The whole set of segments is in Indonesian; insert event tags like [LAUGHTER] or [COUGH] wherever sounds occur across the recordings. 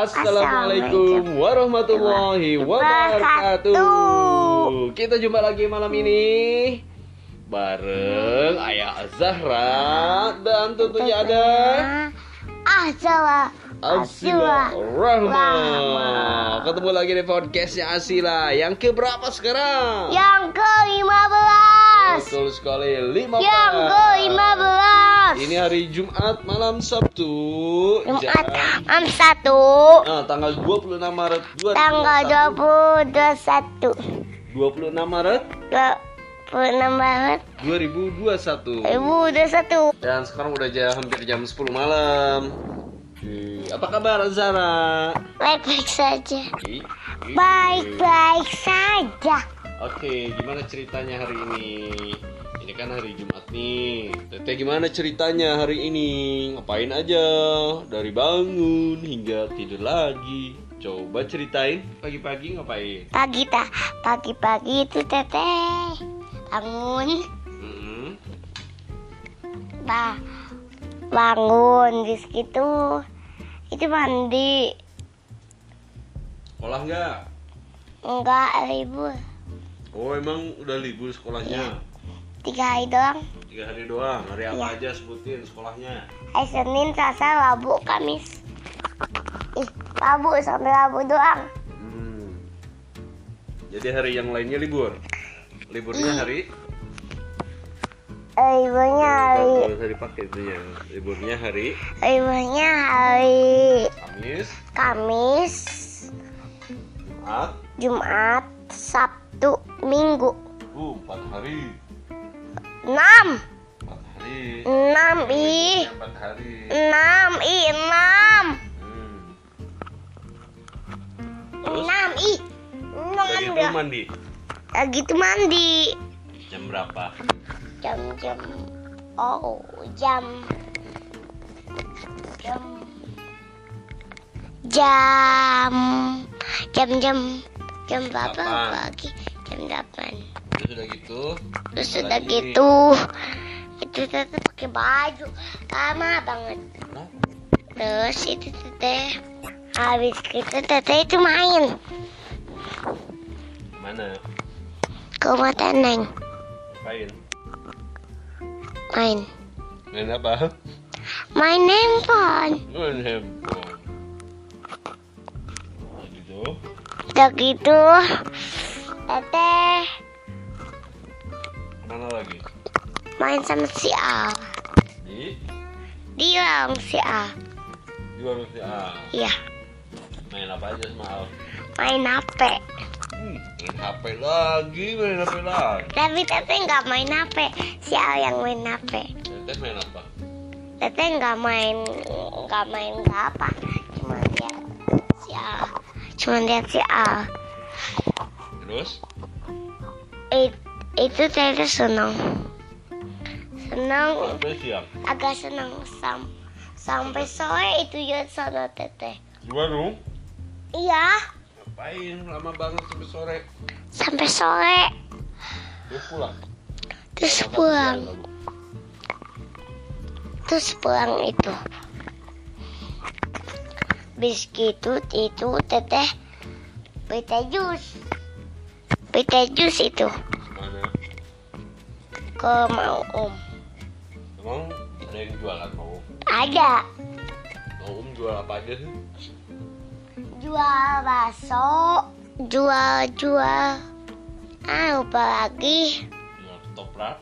Assalamualaikum warahmatullahi wabarakatuh. Kita jumpa lagi malam ini bareng Ayah Zahra dan tentunya ada Asala Asila Rahma. Ketemu lagi di podcastnya Asila yang keberapa sekarang? Yang ke-15 Betul sekali 15 Yang ke-15 Ini hari Jumat malam Sabtu. Jumat. Jam- Am 1 Nah, tanggal 26 Maret 2021 Tanggal 21 26 Maret 26 Maret 2021 2021 Dan sekarang udah jam, hampir jam 10 malam. Oke, Apa kabar Zara? Baik-baik saja. Baik-baik saja. Oke, gimana ceritanya hari ini? Ini kan hari Jumat nih. Teteh gimana ceritanya hari ini? Ngapain aja? Dari bangun hingga tidur lagi. Coba ceritain pagi-pagi ngapain? Pagi ta Pagi-pagi itu teteh Bangun Mm-mm. Bah Bangun di situ Itu mandi Sekolah nggak? Enggak libur Oh emang udah libur sekolahnya? Tiga hari doang Tiga hari doang. Hari apa aja sebutin sekolahnya? Hari Senin, Selasa, Rabu, Kamis Ih, Rabu sampai Rabu doang Hmm. Jadi hari yang lainnya libur. Liburnya hari? Eh, Liburnya hari usah dipakai itu ya. Liburnya hari Liburnya hari Kamis, Kamis, Jumat, Jumat, Sabtu, Minggu Uh, empat hari. Enam. Enam hari. enam enam. Hmm. Terus? Enam enam udah gitu dah mandi. lagi tuh mandi. Jam berapa? jam-jam oh jam. Jam. Jam. Jam jam. Jam berapa? Pagi. Jam delapan. Terus udah gitu. Terus udah gitu. Itu teteh pakai baju. Lama banget. Terus itu teteh habis itu teteh itu main. Mana? ke rumah teneng Ngapain? main? Main. Apa? main handphone. Main handphone. Nah, gitu. udah gitu. Teteh Mana lagi? main sama si A Di di warung si A di warung si A. iya Main apa aja sama Al? main HP Hmm, main HP lagi, main HP lagi. tapi teteh nggak main HP si A yang main HP Teteh main apa? teteh nggak main nggak main nggak apa cuma lihat si A cuma lihat si A Terus? It- itu teteh senang senang agak senang sam sampai sore itu ya sana teteh. Di warung? iya. Ngapain? Lama banget sampai sore? sampai sore. Terus pulang. terus pulang. baru. terus pulang itu. Bis gitu itu teteh teh jus. Teh jus itu Mana? ke mau om Emang ada yang jualan mau? ada Mau om jual apa aja sih? jual bakso jual jual ah lupa lagi Jual ketoprak.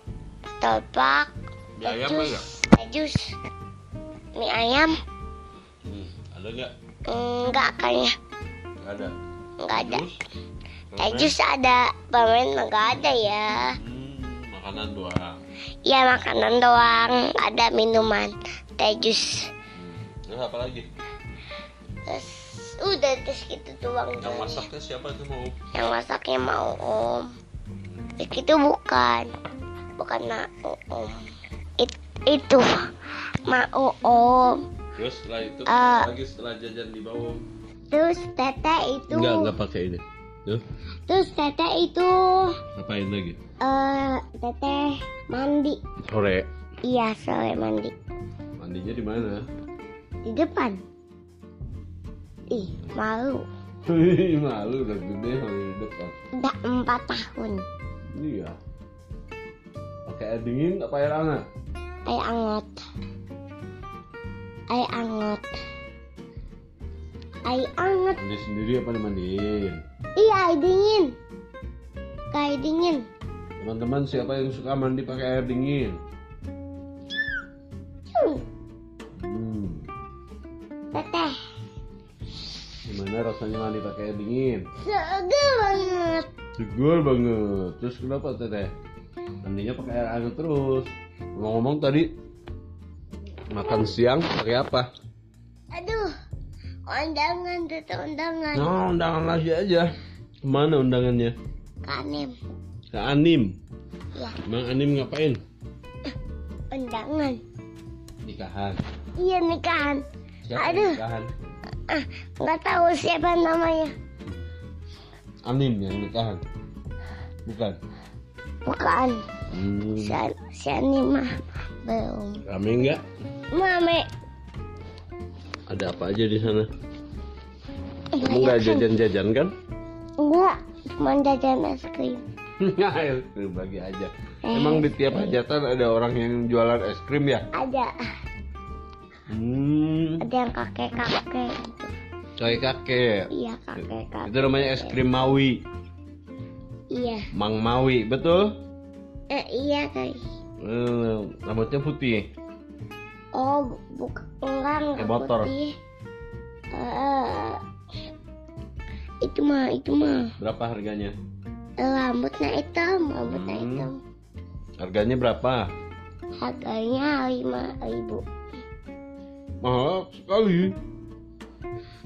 topak Mie ayam ada? jus mie ayam Hmm, ada nggak? enggak kayaknya Nggak ada. enggak ada Jus? Teh Permen? jus ada permen enggak ada ya Hmm, makanan doang. ya makanan doang ada minuman teh jus Hmm. Terus apa lagi? terus udah terus gitu doang Yang doang. masaknya siapa tuh mau? yang masaknya mau om itu bukan bukan mau om It- itu mau om Terus setelah itu apa lagi setelah jajan di bawah. terus teteh itu Enggak, enggak pakai ini. Tuh, terus teteh itu ngapain lagi? eh teteh mandi Sore. iya sore mandi Mandinya di mana? di depan ih malu Wih, malu udah gede malu di depan. udah empat tahun Iya. Pakai air dingin apa air hangat? air anget air anget air anget Mandi sendiri apa dimandiin? Iya air dingin kayak dingin Teman-teman siapa yang suka mandi pakai air dingin? Hmm, Hmm. teteh Gimana rasanya mandi pakai air dingin? seger banget Segar banget. Terus kenapa teteh? Mandinya pakai air hangat terus. Ngomong-ngomong tadi makan siang pakai apa? Undangan teteh undangan Nah, undangan lagi aja. Ke mana undangannya? kanem Ke Anim. ya Emang Anim ngapain? undangan Nikahan. iya nikahan Siapa Aduh. nikahan? ah nggak tahu siapa namanya Anim yang nikahan. Bukan. bukan Hmm. si, si Ani mah belum Rame enggak? mame Ada apa aja di sana? Kamu nggak jajan-jajan kan? enggak cuma jajan es krim [LAUGHS] es krim bagi aja. Emang di tiap hajatan ada orang yang jualan es krim ya? ada Hmm. ada yang kakek kakek gitu Kayak kakek. iya kakek kakek Itu namanya es krim Mawi. iya Mang Mawi, betul? eh, iya guys Eh, rambutnya putih. Oh bukan enggak enggak Kayak motor. putih Eh, itu mah itu mah Berapa harganya? rambutnya hitam rambutnya Hmm. hitam Harganya berapa? harganya lima ribu Mahal sekali.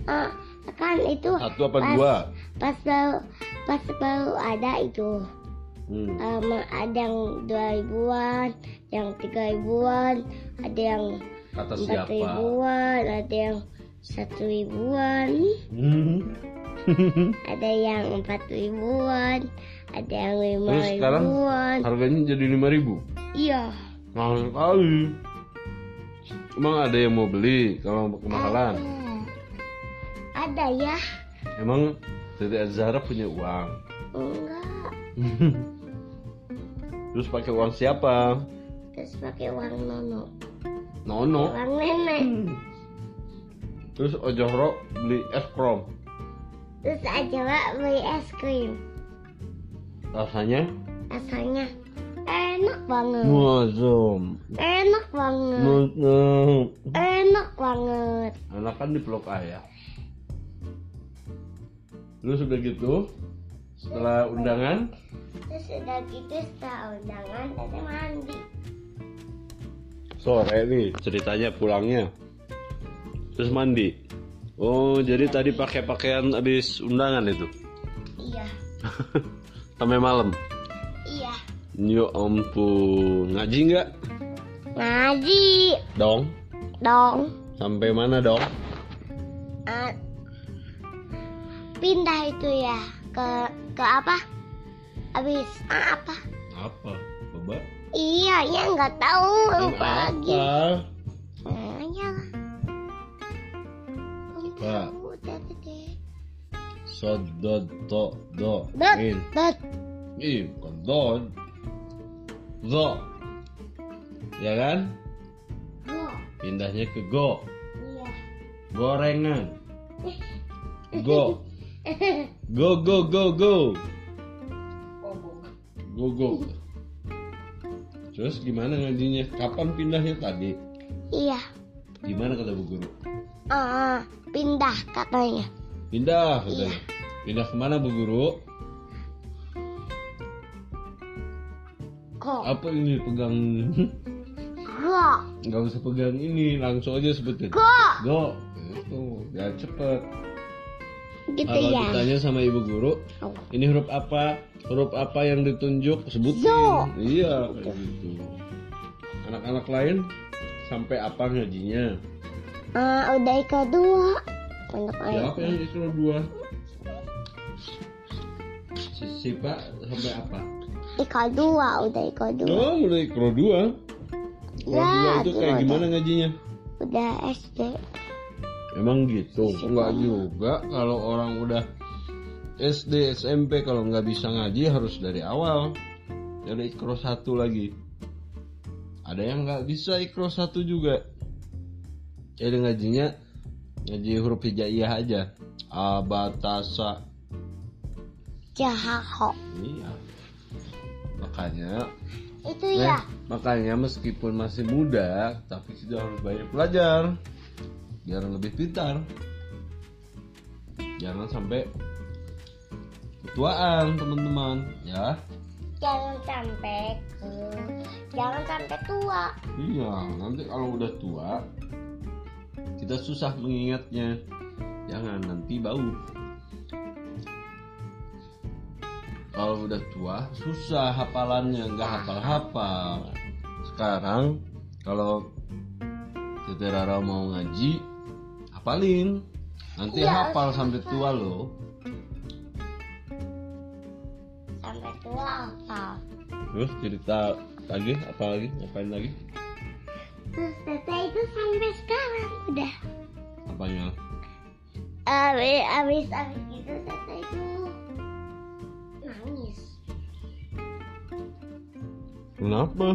ah kan itu Satu apa pas, dua? pas baru pas baru ada itu Hmm. Em, ada yang dua ribuan yang tiga ribuan ada yang Kata empat siapa? ribuan ada yang satu ribuan Hmm. [LAUGHS] ada yang empat ribuan ada yang lima Terus sekarang ribuan harganya jadi 5000 iya Mahal sekali. Emang ada yang mau beli kalau kemahalan? ada ya Emang Tete Azhara punya uang? enggak [LAUGHS] Terus pakai uang siapa? Terus pakai uang nono Nono. uang nenek Terus Ojohro beli es krom. terus aja Pak, beli es krim Rasanya? rasanya enak banget Muazzam. enak banget Muazzam. enak banget Anak kan dipeluk ayah. Terus udah gitu, setelah undangan, terus udah gitu setelah undangan tadi mandi sore nih ceritanya pulangnya. Terus mandi. Oh, jadi tadi pakai pakaian habis undangan itu. iya [LAUGHS] Sampai malam. iya Ya ampun. Ngaji nggak? ngaji Dong. dong Sampai mana dong? Ah, pindah itu ya ke ke apa habis apa Apa? Coba. iya ya nggak tahu lupa Sodod to do. dot In. dot Ih, bukan dod. Zo. Ya kan? go Pindahnya ke go. iya Gorengan. [LAUGHS] Go. Go go go go. Go go. Terus gimana ngajinya? Kapan pindahnya tadi? iya Gimana kata bu guru? ah pindah katanya Pindah katanya. Pindah ke mana bu guru? go Apa ini pegang? go Nggak usah pegang ini, langsung aja sebutin. go Go. Itu, biar cepet. gitu Kalau ya ditanya sama ibu guru, Oh. ini huruf apa? Huruf apa yang ditunjuk? Sebutin. Zo. Iya, kayak gitu. Anak-anak lain sampai apa ngajinya? Ah, udah kedua anak ayah Siapa yang ikro dua? Si, si Pak sampai apa? Ika dua udah Ika dua Oh, udah ikro dua. Ya, dua itu kayak gimana? gimana ngajinya? udah SD Emang gitu? Enggak juga kalau orang udah SD, SMP kalau nggak bisa ngaji harus dari awal. Dari ikro satu lagi. Ada yang nggak bisa ikro satu juga. Jadi ngajinya ngaji huruf hijaiyah aja. Abatasa. Jahaho. Iya. Makanya Itu Eh, ya. makanya meskipun masih muda, tapi sudah harus banyak belajar biar lebih pintar. Jangan sampai ketuaan teman-teman, ya. Jangan sampai ke jangan sampai tua. Iya, nanti kalau udah tua kita susah mengingatnya. Jangan nanti bau. Kalau udah tua susah hafalannya, nggak hafal-hafal. Sekarang kalau Rara mau ngaji, hafalin. Nanti Iya, hafal sampai tua loh. Sampai tua apa? Terus cerita lagi, apa lagi? Ngapain lagi? Terus tete itu sampai sekarang udah. Apanya? Abis abis abis itu tete itu nangis. Kenapa?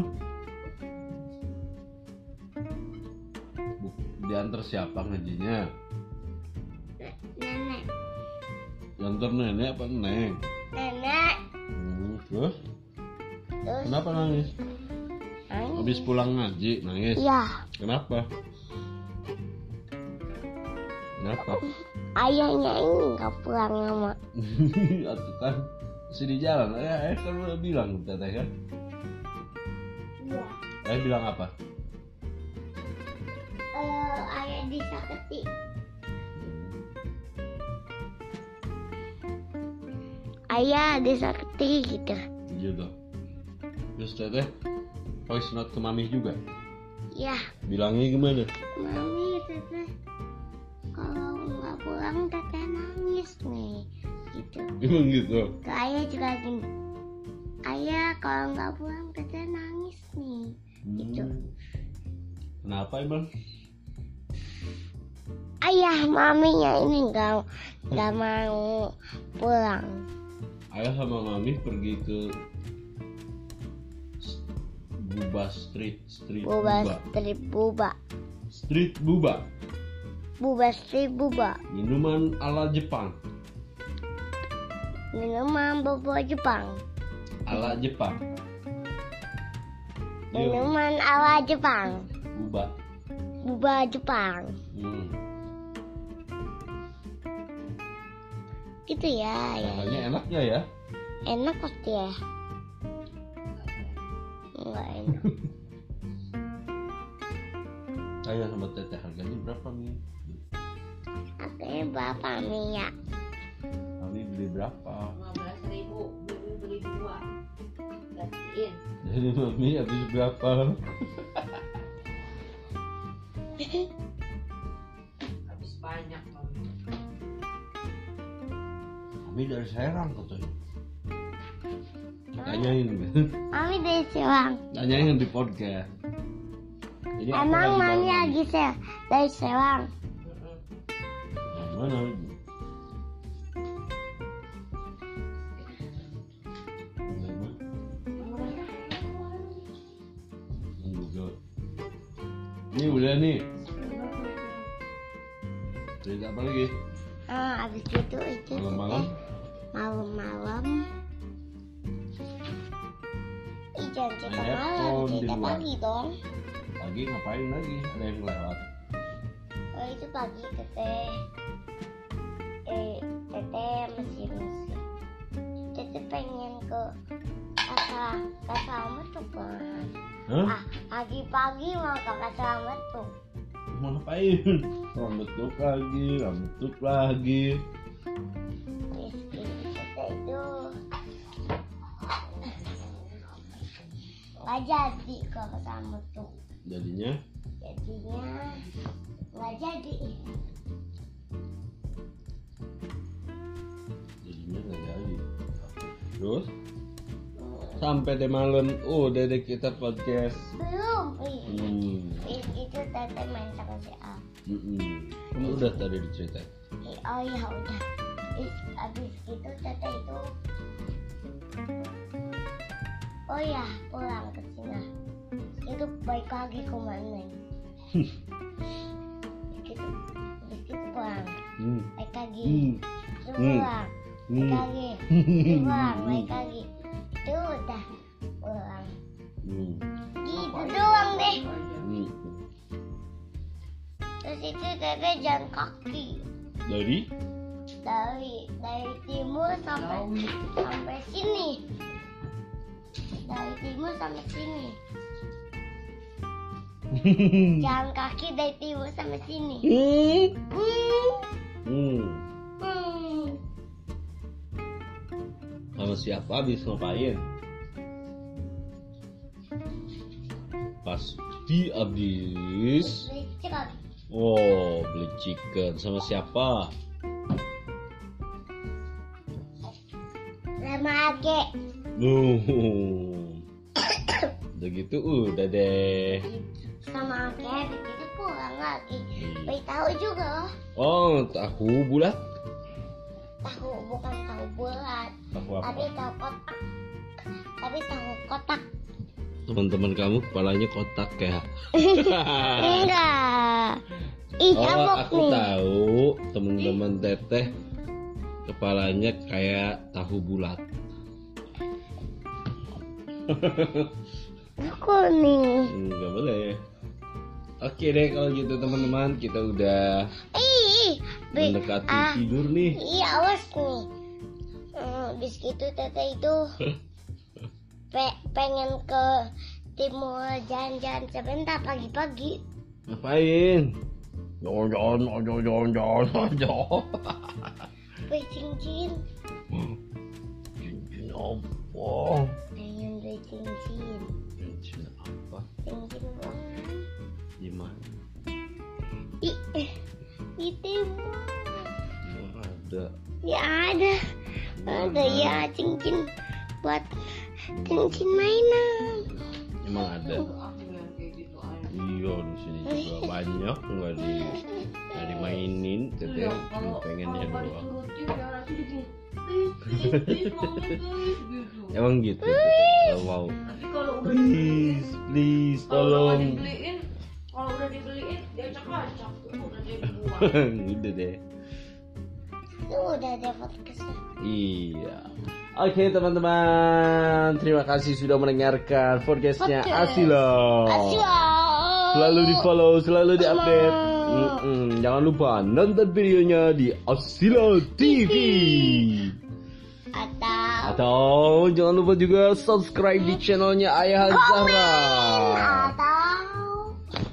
Diantar siapa ngajinya? Nenek, Diantar nenek apa neng? nenek. Hmm, terus? Terus Kenapa nangis? Nangis. Habis pulang ngaji nangis. Iya, Kenapa? Kenapa? ayahnya ini nggak pulang sama. [LAUGHS] Atuh kan masih di jalan. Eh, eh kan udah bilang teteh kan? Iya. Eh bilang apa? Eh, ayah disakiti. Ayah disakiti gitu. Gitu. Terus teteh voice note ke mami juga. Ya, Bilangnya gimana? mami teteh kalau nggak pulang teteh nangis nih, gitu. Emang gitu. Ke ayah juga gini. Ayah kalau nggak pulang teteh nangis nih. Gitu. Hmm. Kenapa emang? Ayah maminya ini nggak nggak mau pulang. Ayah sama mami pergi ke Buba Street Street Buba Buba strip buba, Street Buba buba strip buba. minuman ala Jepang Minuman bobo Jepang. ala Jepang Minuman ala Jepang. Buba Buba Jepang. hmm. Gitu ya, ya. Rasanya enak gak ya? Enak pasti ya. Enggak enak. Tanya sama teteh harganya berapa nih? Harganya berapa nih ya? Mami beli berapa? 15 ribu beli beli dua gantiin Jadi mami habis berapa? habis banyak mami Mami dari Serang katanya Tanyain Mami dari Sewang. Tanyain di podcast Jadi Emang mami lagi se dari Sewang. Yang mana? Ini udah nih. Cerita apa lagi? Ah, habis itu itu Malam-malam? malam-malam. Jangan cerita Main malam, cerita pagi dong. Pagi ngapain lagi? Ada yang lewat. Oh, itu pagi teteh. Eh, teteh masih masih. Teteh pengen ke kata kata tuh kan. Hah? Ah, pagi-pagi mau ke kata tuh. Mau ngapain? Rambut tuk lagi, rambut tuk lagi. Nggak jadi ke kata tuh. Jadinya Jadinya nggak jadi. jadinya nggak jadi. Terus? Sampai deh malam. Oh, dede kita podcast. Belum. Hmm. Itu tete main sama si A. Mm-mm. Kamu udah tadi diceritain. Oh ya udah. Abis itu tete itu. Oh ya pulang ke sini. Itu baik lagi ke mana? Gitu, abis itu pulang. Hmm. Baik lagi. Hmm. Itu Hmm. pulang. Baik Hmm. lagi. [LAUGHS] Itu pulang. Baik lagi. Itu udah pulang. Hmm. Gitu doang deh. Hmm. Terus itu tete jalan kaki. Dari? dari dari timur sampai sampai sini dari timur sampai sini [LAUGHS] jalan kaki dari timur sampai sini Hmm. hmm, Hmm. hmm. Sama siapa habis ngapain? Pasti habis. Oh, beli chicken sama siapa? sama ake Nuh. Udah gitu udah deh. sama ake habis itu pulang lagi Bayi tahu juga Oh, tahu bulat. tahu bukan tahu bulat Tahu tapi apa? tahu kotak tapi tahu kotak Teman-teman kamu kepalanya kotak ya. [LAUGHS] enggak ih Oh, aku nih tahu teman-teman teteh kepalanya kayak tahu bulat. Kuning Enggak boleh. Oke deh kalau gitu teman-teman kita udah ih mendekati ah, tidur nih. iya awas nih hmm, bis gitu tete itu [LAUGHS] pe- pengen ke timur jalan-jalan sebentar pagi-pagi Ngapain? Jalan-jalan, jalan-jalan, jalan-jalan. beli cincin Cincin apa? Beli cincin Cincin apa? cincin uang Gimana? ih eh, di timur ada. ya ada ada ya cincin buat cincin mainan Emang ada. Iya di sini juga banyak nggak di nggak dimainin, Iya, cuma pengennya doang. [LAUGHS] Emang gitu, mau. Tapi kalau udah Please, please, kalau nggak tolong. dibeliin, kalau udah dibeliin dia acak-acak, udah dia buang. [LAUGHS] Udah deh. itu udah ada podcastnya Iya. Oke teman-teman, terima kasih sudah mendengarkan podcastnya Podcast. Asilo. Aswa. Selalu di follow, selalu di update. Mm-mm. Jangan lupa nonton videonya di Asilo TV. Atau Atau jangan lupa juga subscribe di channelnya Ayah Zahra atau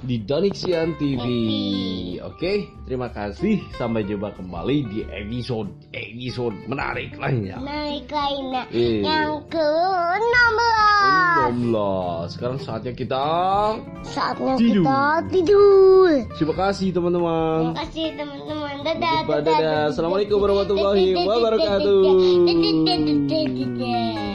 di Donixian TV. Oke, terima kasih. Sampai jumpa kembali di episode episode menarik lainnya. naik lainnya Iya. yang ke 16 16. Sekarang saatnya kita saatnya Tidur. kita tidur Terima kasih teman-teman. terima kasih teman-teman dadah Jumpa, dadah. Assalamualaikum warahmatullahi wabarakatuh. dadah [LAUGHS]